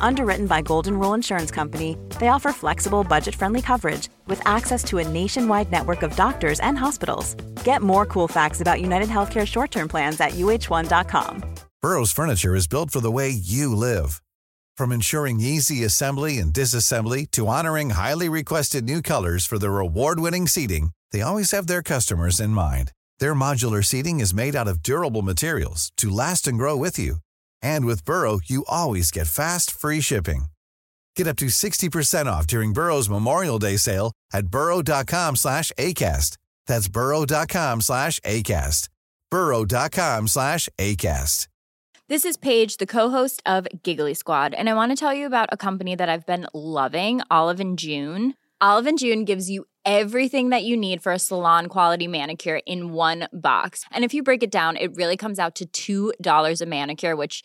Underwritten by Golden Rule Insurance Company, they offer flexible, budget friendly coverage with access to a nationwide network of doctors and hospitals. Get more cool facts about United Healthcare short term plans at uh1.com. Burrow's furniture is built for the way you live. From ensuring easy assembly and disassembly to honoring highly requested new colors for their award winning seating, they always have their customers in mind. Their modular seating is made out of durable materials to last and grow with you. And with Burrow, you always get fast, free shipping. Get up to 60% off during Burrow's Memorial Day sale at burrow.com slash ACAST. That's burrow.com slash ACAST. burrow.com slash ACAST. This is Paige, the co-host of Giggly Squad, and I want to tell you about a company that I've been loving, Olive June. Olive June gives you everything that you need for a salon quality manicure in one box. And if you break it down, it really comes out to $2 a manicure, which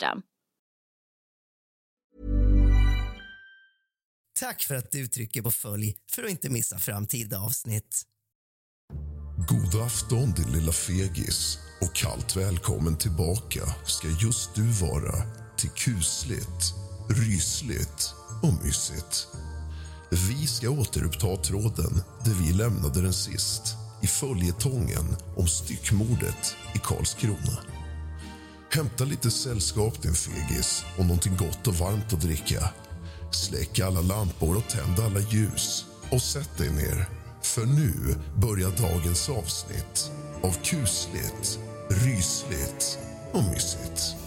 Tack för att du trycker på följ för att inte missa framtida avsnitt. God afton din lilla fegis och kallt välkommen tillbaka ska just du vara till kusligt, rysligt och mysigt. Vi ska återuppta tråden där vi lämnade den sist i följetongen om styckmordet i Karlskrona. Hämta lite sällskap din fegis och någonting gott och varmt att dricka. Släck alla lampor och tänd alla ljus och sätt dig ner. För nu börjar dagens avsnitt av kusligt, rysligt och mysigt.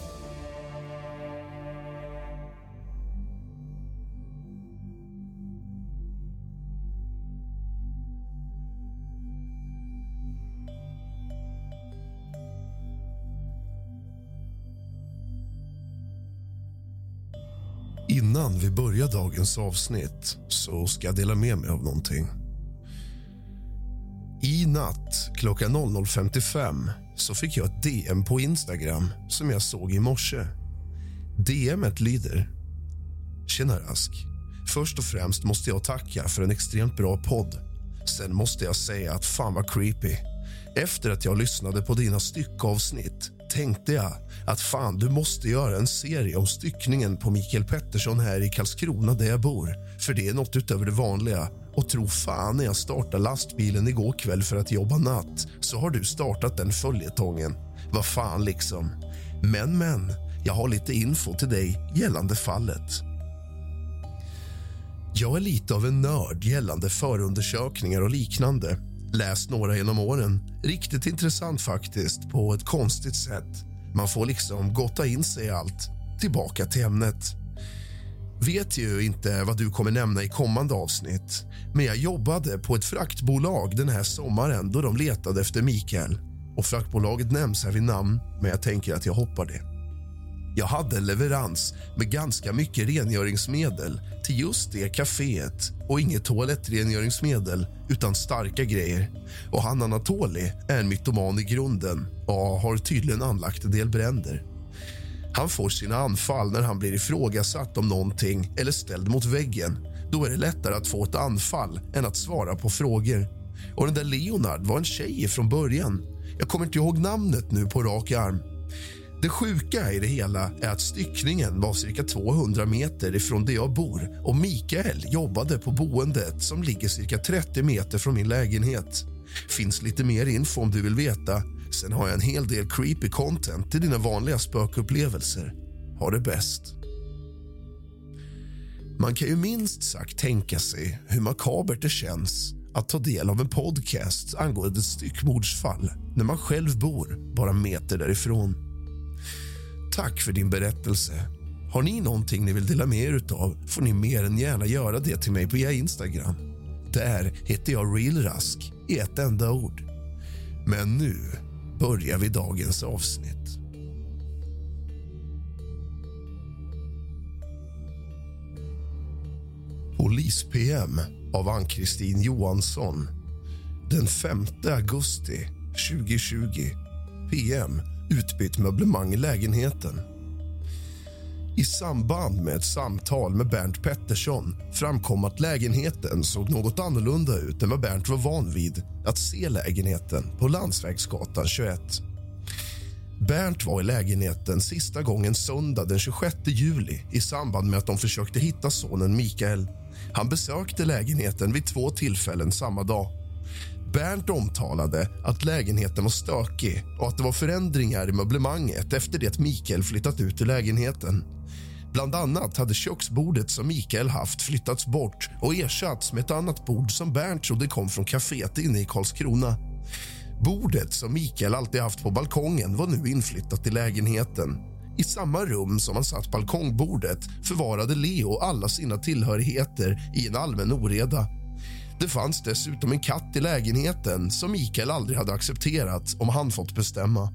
Innan vi börjar dagens avsnitt så ska jag dela med mig av någonting. I natt klockan 00.55 så fick jag ett DM på Instagram som jag såg i morse. DMet lyder... Tjena Rask. Först och främst måste jag tacka för en extremt bra podd. Sen måste jag säga att fan vad creepy. Efter att jag lyssnade på dina styckavsnitt tänkte jag att fan, du måste göra en serie om styckningen på Mikael Pettersson här i Karlskrona där jag bor. För det är något utöver det vanliga. Och tro fan när jag startade lastbilen igår kväll för att jobba natt så har du startat den följetongen. Vad fan liksom. Men, men, jag har lite info till dig gällande fallet. Jag är lite av en nörd gällande förundersökningar och liknande. Läst några genom åren. Riktigt intressant faktiskt, på ett konstigt sätt. Man får liksom gotta in sig i allt. Tillbaka till ämnet. Vet ju inte vad du kommer nämna i kommande avsnitt men jag jobbade på ett fraktbolag den här sommaren då de letade efter Mikael. Och Fraktbolaget nämns här vid namn, men jag tänker att jag hoppar det. Jag hade en leverans med ganska mycket rengöringsmedel till just det kaféet och inget toalettrengöringsmedel utan starka grejer. Och han Anatoli är en mytoman i grunden och har tydligen anlagt en del bränder. Han får sina anfall när han blir ifrågasatt om någonting eller ställd mot väggen. Då är det lättare att få ett anfall än att svara på frågor. Och den där Leonard var en tjej från början. Jag kommer inte ihåg namnet nu på rak arm. Det sjuka i det hela är att styckningen var cirka 200 meter ifrån där jag bor och Mikael jobbade på boendet som ligger cirka 30 meter från min lägenhet. Finns lite mer info om du vill veta. Sen har jag en hel del creepy content till dina vanliga spökupplevelser. Ha det bäst. Man kan ju minst sagt tänka sig hur makabert det känns att ta del av en podcast angående ett styckmordsfall när man själv bor bara meter därifrån. Tack för din berättelse. Har ni någonting ni vill dela med er av får ni mer än gärna göra det till mig via Instagram. Där heter jag realrask i ett enda ord. Men nu börjar vi dagens avsnitt. Polis-PM av Ann-Kristin Johansson den 5 augusti 2020. PM utbytt möblemang i lägenheten. I samband med ett samtal med Bernt Pettersson framkom att lägenheten såg något annorlunda ut än vad Bernt var van vid att se lägenheten på Landsvägsgatan 21. Bernt var i lägenheten sista gången söndag den 26 juli i samband med att de försökte hitta sonen Mikael. Han besökte lägenheten vid två tillfällen samma dag. Bernt omtalade att lägenheten var stökig och att det var förändringar i möblemanget efter det att Mikael flyttat ut ur lägenheten. Bland annat hade köksbordet som Mikael haft flyttats bort och ersatts med ett annat bord som Bernt trodde kom från kaféet inne i Karlskrona. Bordet som Mikael alltid haft på balkongen var nu inflyttat i lägenheten. I samma rum som han satt balkongbordet förvarade Leo alla sina tillhörigheter i en allmän oreda. Det fanns dessutom en katt i lägenheten som Mikael aldrig hade accepterat om han fått bestämma.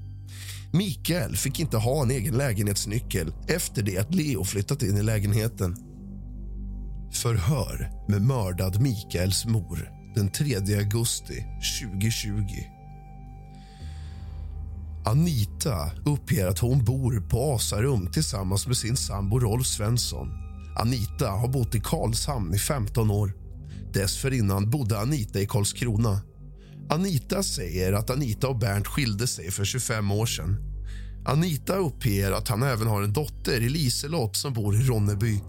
Mikael fick inte ha en egen lägenhetsnyckel efter det att Leo flyttat in i lägenheten. Förhör med mördad Mikaels mor den 3 augusti 2020. Anita uppger att hon bor på Asarum tillsammans med sin sambo Rolf Svensson. Anita har bott i Karlshamn i 15 år. Dessförinnan bodde Anita i Karlskrona. Anita säger att Anita och Bernt skilde sig för 25 år sedan. Anita uppger att han även har en dotter, Liselott, som bor i Ronneby.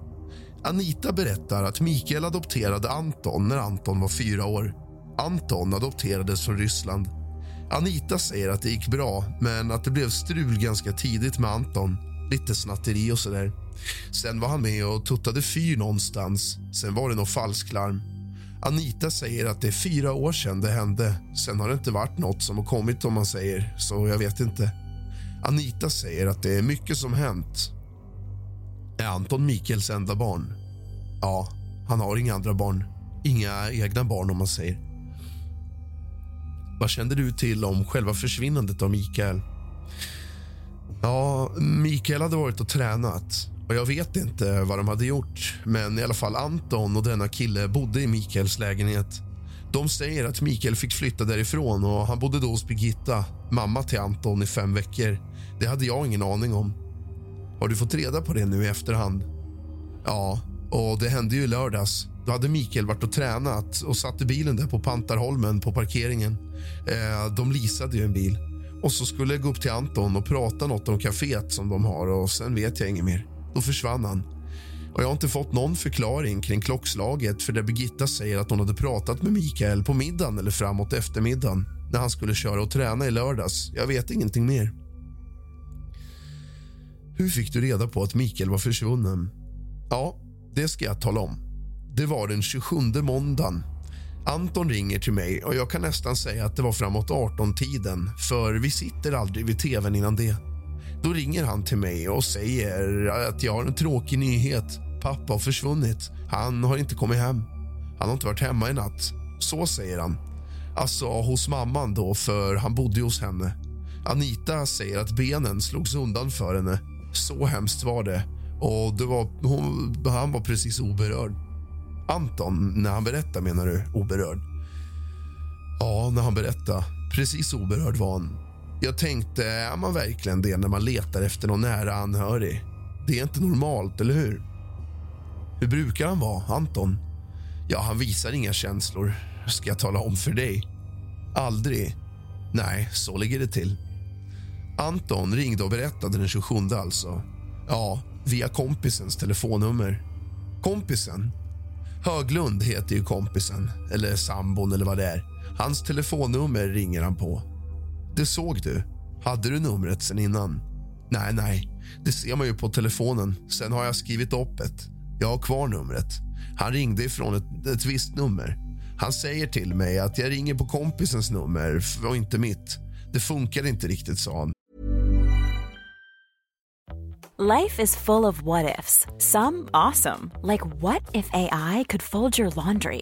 Anita berättar att Mikael adopterade Anton när Anton var fyra år. Anton adopterades från Ryssland. Anita säger att det gick bra, men att det blev strul ganska tidigt med Anton. Lite snatteri och sådär. Sen var han med och tuttade fyr någonstans. Sen var det något falsklarm. Anita säger att det är fyra år sedan det hände. Sen har det inte varit något som har kommit, om man säger. Så jag vet inte. Anita säger att det är mycket som hänt. Är Anton Mikaels enda barn? Ja, han har inga andra barn. Inga egna barn, om man säger. Vad kände du till om själva försvinnandet av Mikael? Ja, Mikael hade varit och tränat. Och Jag vet inte vad de hade gjort, men i alla fall Anton och denna kille bodde i Mikaels lägenhet. De säger att Mikael fick flytta därifrån och han bodde då hos Birgitta, mamma till Anton, i fem veckor. Det hade jag ingen aning om. Har du fått reda på det nu i efterhand? Ja, och det hände ju i lördags. Då hade Mikael varit och tränat och satte bilen där på Pantarholmen på parkeringen. Eh, de leasade ju en bil. Och så skulle jag gå upp till Anton och prata något om kaféet som de har och sen vet jag inget mer. Då försvann han. Och jag har inte fått någon förklaring kring klockslaget för där Birgitta säger att hon hade pratat med Mikael på middagen eller framåt eftermiddagen när han skulle köra och träna i lördags. Jag vet ingenting mer. Hur fick du reda på att Mikael var försvunnen? Ja, det ska jag tala om. Det var den 27 måndagen. Anton ringer till mig och jag kan nästan säga att det var framåt 18-tiden för vi sitter aldrig vid tvn innan det. Då ringer han till mig och säger att jag har en tråkig nyhet. Pappa har försvunnit. Han har inte kommit hem. Han har inte varit hemma i natt. Så säger han. Alltså hos mamman då, för han bodde hos henne. Anita säger att benen slogs undan för henne. Så hemskt var det. Och det var, hon, han var precis oberörd. Anton, när han berättar menar du oberörd? Ja, när han berättar. Precis oberörd var han. Jag tänkte, är man verkligen det när man letar efter någon nära anhörig? Det är inte normalt, eller hur? Hur brukar han vara, Anton? Ja, han visar inga känslor, ska jag tala om för dig. Aldrig. Nej, så ligger det till. Anton ringde och berättade den 27 alltså. Ja, via kompisens telefonnummer. Kompisen? Höglund heter ju kompisen, eller sambon eller vad det är. Hans telefonnummer ringer han på. Det såg du. Hade du numret sen innan? Nej, nej. Det ser man ju på telefonen. Sen har jag skrivit upp ett. Jag har kvar numret. Han ringde ifrån ett, ett visst nummer. Han säger till mig att jag ringer på kompisens nummer och inte mitt. Det funkar inte riktigt, sa han. Life is full of what ifs. Some awesome, like what if AI could fold your laundry?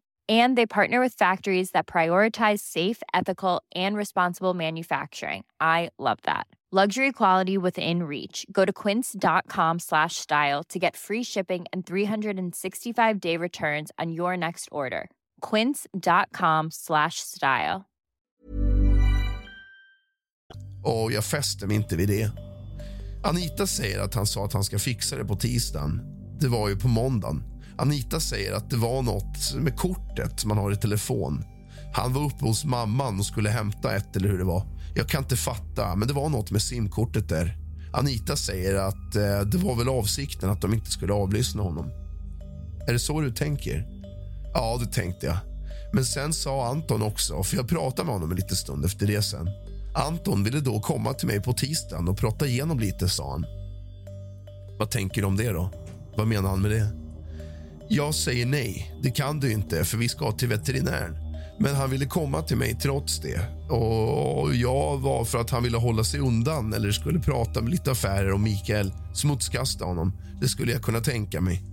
and they partner with factories that prioritize safe ethical and responsible manufacturing i love that luxury quality within reach go to quince.com slash style to get free shipping and 365 day returns on your next order quince.com slash style Och jag fäster mig inte vid det. Anita säger att han sa att han ska fixa det på tisdagen. Det var ju på måndagen. Anita säger att det var nåt med kortet man har i telefon. Han var uppe hos mamman och skulle hämta ett eller hur det var. Jag kan inte fatta, men det var nåt med simkortet där. Anita säger att eh, det var väl avsikten att de inte skulle avlyssna honom. Är det så du tänker? Ja, det tänkte jag. Men sen sa Anton också, för jag pratade med honom en liten stund efter det sen. Anton ville då komma till mig på tisdagen och prata igenom lite, sa han. Vad tänker du om det då? Vad menar han med det? Jag säger nej, det kan du inte för vi ska till veterinären. Men han ville komma till mig trots det. Och jag var för att han ville hålla sig undan eller skulle prata med lite affärer och Mikael smutskasta honom. Det skulle jag kunna tänka mig.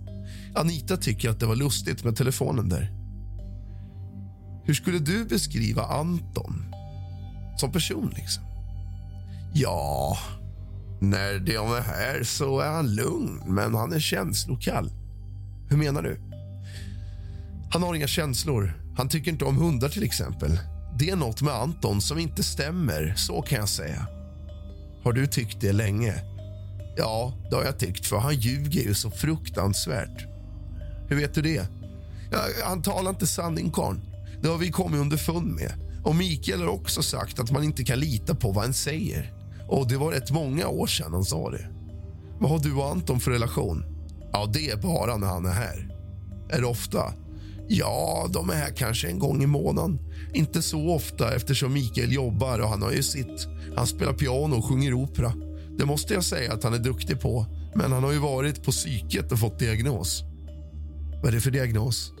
Anita tycker att det var lustigt med telefonen där. Hur skulle du beskriva Anton som person? liksom? Ja, när de är här så är han lugn, men han är känslokall. Hur menar du? Han har inga känslor. Han tycker inte om hundar till exempel. Det är något med Anton som inte stämmer, så kan jag säga. Har du tyckt det länge? Ja, det har jag tyckt, för han ljuger ju så fruktansvärt. Hur vet du det? Ja, han talar inte sanning, karln. Det har vi kommit underfund med. Och Mikael har också sagt att man inte kan lita på vad en säger. Och Det var rätt många år sedan han sa det. Vad har du och Anton för relation? Ja, det är bara när han är här. Är det ofta? Ja, de är här kanske en gång i månaden. Inte så ofta eftersom Mikael jobbar och han har ju sitt. Han spelar piano och sjunger opera. Det måste jag säga att han är duktig på. Men han har ju varit på psyket och fått diagnos. Vad är det för diagnos?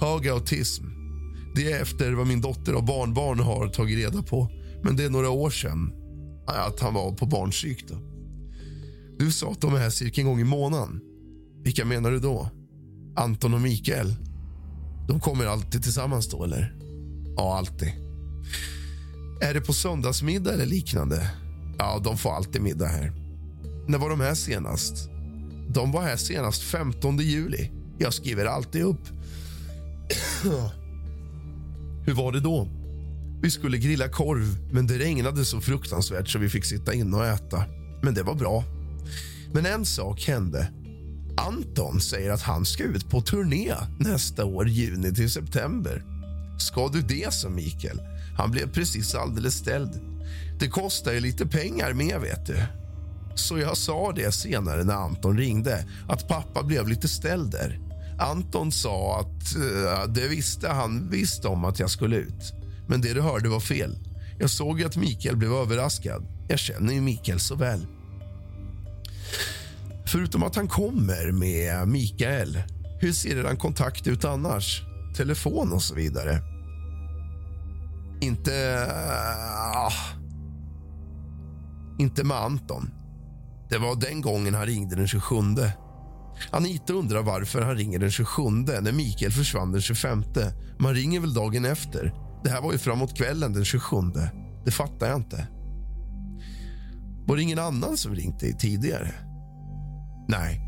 Hög autism. Det är efter vad min dotter och barnbarn har tagit reda på. Men det är några år sedan att han var på barnpsyk. Du sa att de är här cirka en gång i månaden. Vilka menar du då? Anton och Mikael? De kommer alltid tillsammans då, eller? Ja, alltid. Är det på söndagsmiddag eller liknande? Ja, de får alltid middag här. När var de här senast? De var här senast 15 juli. Jag skriver alltid upp. Hur var det då? Vi skulle grilla korv, men det regnade så fruktansvärt så vi fick sitta inne och äta. Men det var bra. Men en sak hände. Anton säger att han ska ut på turné nästa år, juni till september. Ska du det, sa Mikael. Han blev precis alldeles ställd. Det kostar ju lite pengar med, vet du. Så jag sa det senare när Anton ringde, att pappa blev lite ställd där. Anton sa att uh, det visste han visst om att jag skulle ut. Men det du hörde var fel. Jag såg att Mikael blev överraskad. Jag känner ju Mikael så väl. Förutom att han kommer med Mikael, hur ser er kontakt ut annars? Telefon och så vidare? Inte... Uh, inte med Anton. Det var den gången han ringde den 27. Anita undrar varför han ringer den 27 när Mikael försvann den 25. Man ringer väl dagen efter? Det här var ju framåt kvällen den 27. Det fattar jag inte. Var det ingen annan som ringt dig tidigare? Nej,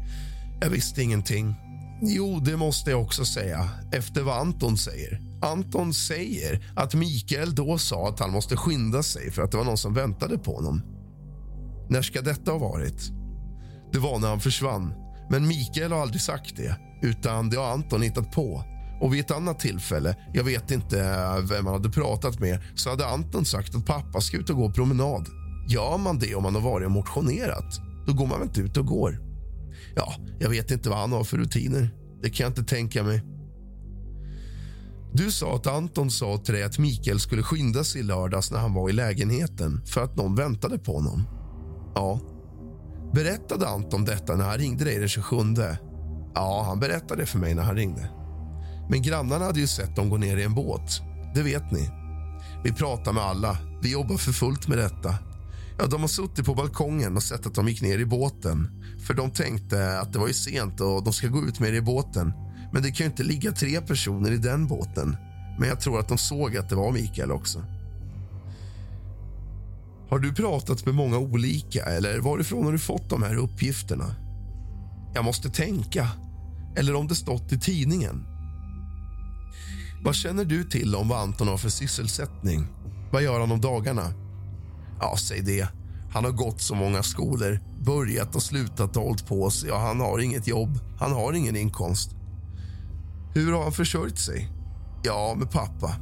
jag visste ingenting. Jo, det måste jag också säga, efter vad Anton säger. Anton säger att Mikael då sa att han måste skynda sig för att det var någon som väntade på honom. När ska detta ha varit? Det var när han försvann. Men Mikael har aldrig sagt det, utan det har Anton hittat på. Och vid ett annat tillfälle, jag vet inte vem han hade pratat med, så hade Anton sagt att pappa ska ut och gå promenad. Gör man det om man har varit och motionerat, då går man väl inte ut och går. Ja, jag vet inte vad han har för rutiner. Det kan jag inte tänka mig. Du sa att Anton sa till dig att Mikael skulle skynda sig i lördags när han var i lägenheten för att någon väntade på honom. Ja. Berättade Anton detta när han ringde dig den 27? Ja, han berättade det för mig när han ringde. Men grannarna hade ju sett dem gå ner i en båt. Det vet ni. Vi pratar med alla. Vi jobbar för fullt med detta. Ja, de har suttit på balkongen och sett att de gick ner i båten. För De tänkte att det var ju sent och de ska gå ut med det i båten. Men det kan ju inte ligga tre personer i den båten. Men jag tror att de såg att det var Mikael också. Har du pratat med många olika eller varifrån har du fått de här uppgifterna? Jag måste tänka. Eller om det stått i tidningen. Vad känner du till om vad Anton har för sysselsättning? Vad gör han om dagarna? Ja, säg det. Han har gått så många skolor, börjat och slutat och hållit på sig och han har inget jobb. Han har ingen inkomst. Hur har han försörjt sig? Ja, med pappa.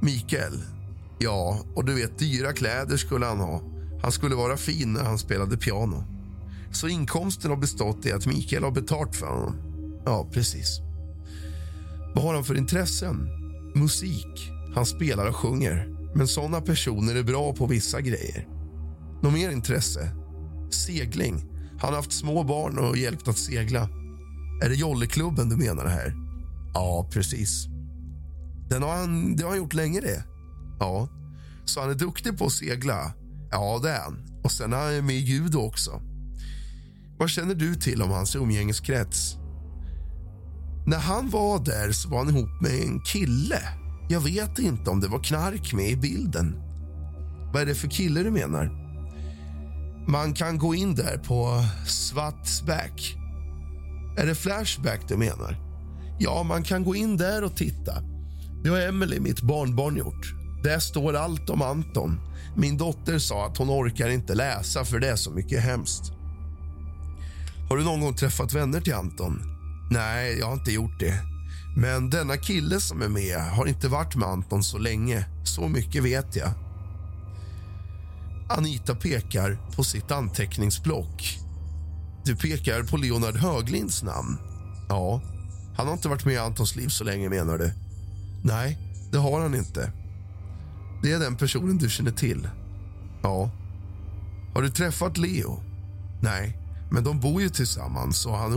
Mikael, Ja, och du vet, dyra kläder skulle han ha. Han skulle vara fin när han spelade piano. Så inkomsten har bestått i att Mikael har betalt för honom. Ja, precis. Vad har han för intressen? Musik. Han spelar och sjunger. Men såna personer är bra på vissa grejer. Något mer intresse? Segling. Han har haft små barn och hjälpt att segla. Är det jolleklubben du menar här? Ja, precis. Den har han, det har han gjort länge det. Ja. Så han är duktig på att segla? Ja, det är han. Och sen är han med i judo också. Vad känner du till om hans umgängeskrets? När han var där så var han ihop med en kille. Jag vet inte om det var knark med i bilden. Vad är det för kille du menar? Man kan gå in där på Svartsback. Är det Flashback du menar? Ja, man kan gå in där och titta. Det har Emily, mitt barnbarn, gjort. Där står allt om Anton. Min dotter sa att hon orkar inte läsa för det är så mycket hemskt. Har du någon gång träffat vänner till Anton? Nej, jag har inte gjort det. Men denna kille som är med har inte varit med Anton så länge. Så mycket vet jag. Anita pekar på sitt anteckningsblock. Du pekar på Leonard Höglinds namn. Ja, han har inte varit med i Antons liv så länge menar du? Nej, det har han inte. Det är den personen du känner till? Ja. Har du träffat Leo? Nej, men de bor ju tillsammans och han är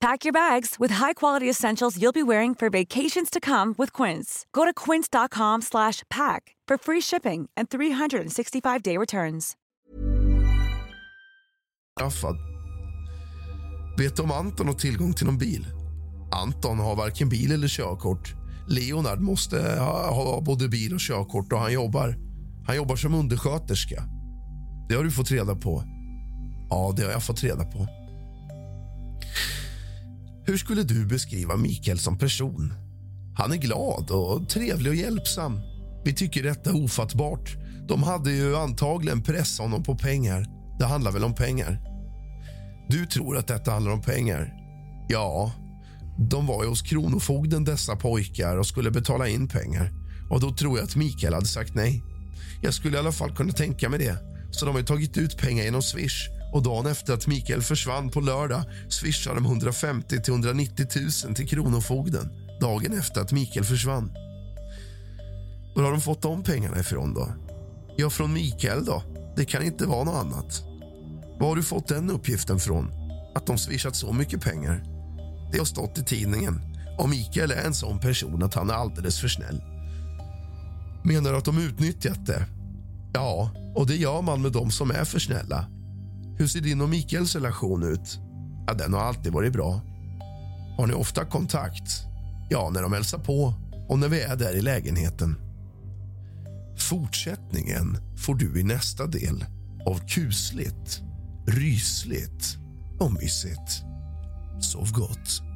Pack your bags with high-quality essentials you'll be wearing for vacations to come with Quince. Go to quince.com slash pack for free shipping and 365-day returns. Vet du om Anton har tillgång till någon bil? Anton har varken bil eller körkort. Leonard måste ha, ha både bil och körkort och han jobbar. Han jobbar som undersköterska. Det har du fått reda på. Ja, det har jag fått reda på. Hur skulle du beskriva Mikael som person? Han är glad och trevlig och hjälpsam. Vi tycker detta är ofattbart. De hade ju antagligen pressat honom på pengar. Det handlar väl om pengar? Du tror att detta handlar om pengar? Ja, De var ju hos Kronofogden, dessa pojkar, och skulle betala in pengar. Och Då tror jag att Mikael hade sagt nej. Jag skulle i alla fall kunna tänka mig det. Så de har tagit ut pengar genom Swish och dagen efter att Mikael försvann på lördag swishade de 150 till 190 000 till Kronofogden dagen efter att Mikael försvann. Var har de fått de pengarna ifrån då? Ja, från Mikael då. Det kan inte vara något annat. Var har du fått den uppgiften från? Att de swishat så mycket pengar? Det har stått i tidningen. Och Mikael är en sån person att han är alldeles för snäll. Menar du att de utnyttjat det? Ja, och det gör man med de som är för snälla. Hur ser din och Mikaels relation ut? Ja, den har alltid varit bra. Har ni ofta kontakt? Ja, när de hälsar på och när vi är där i lägenheten. Fortsättningen får du i nästa del av kusligt, rysligt och mysigt. Sov gott.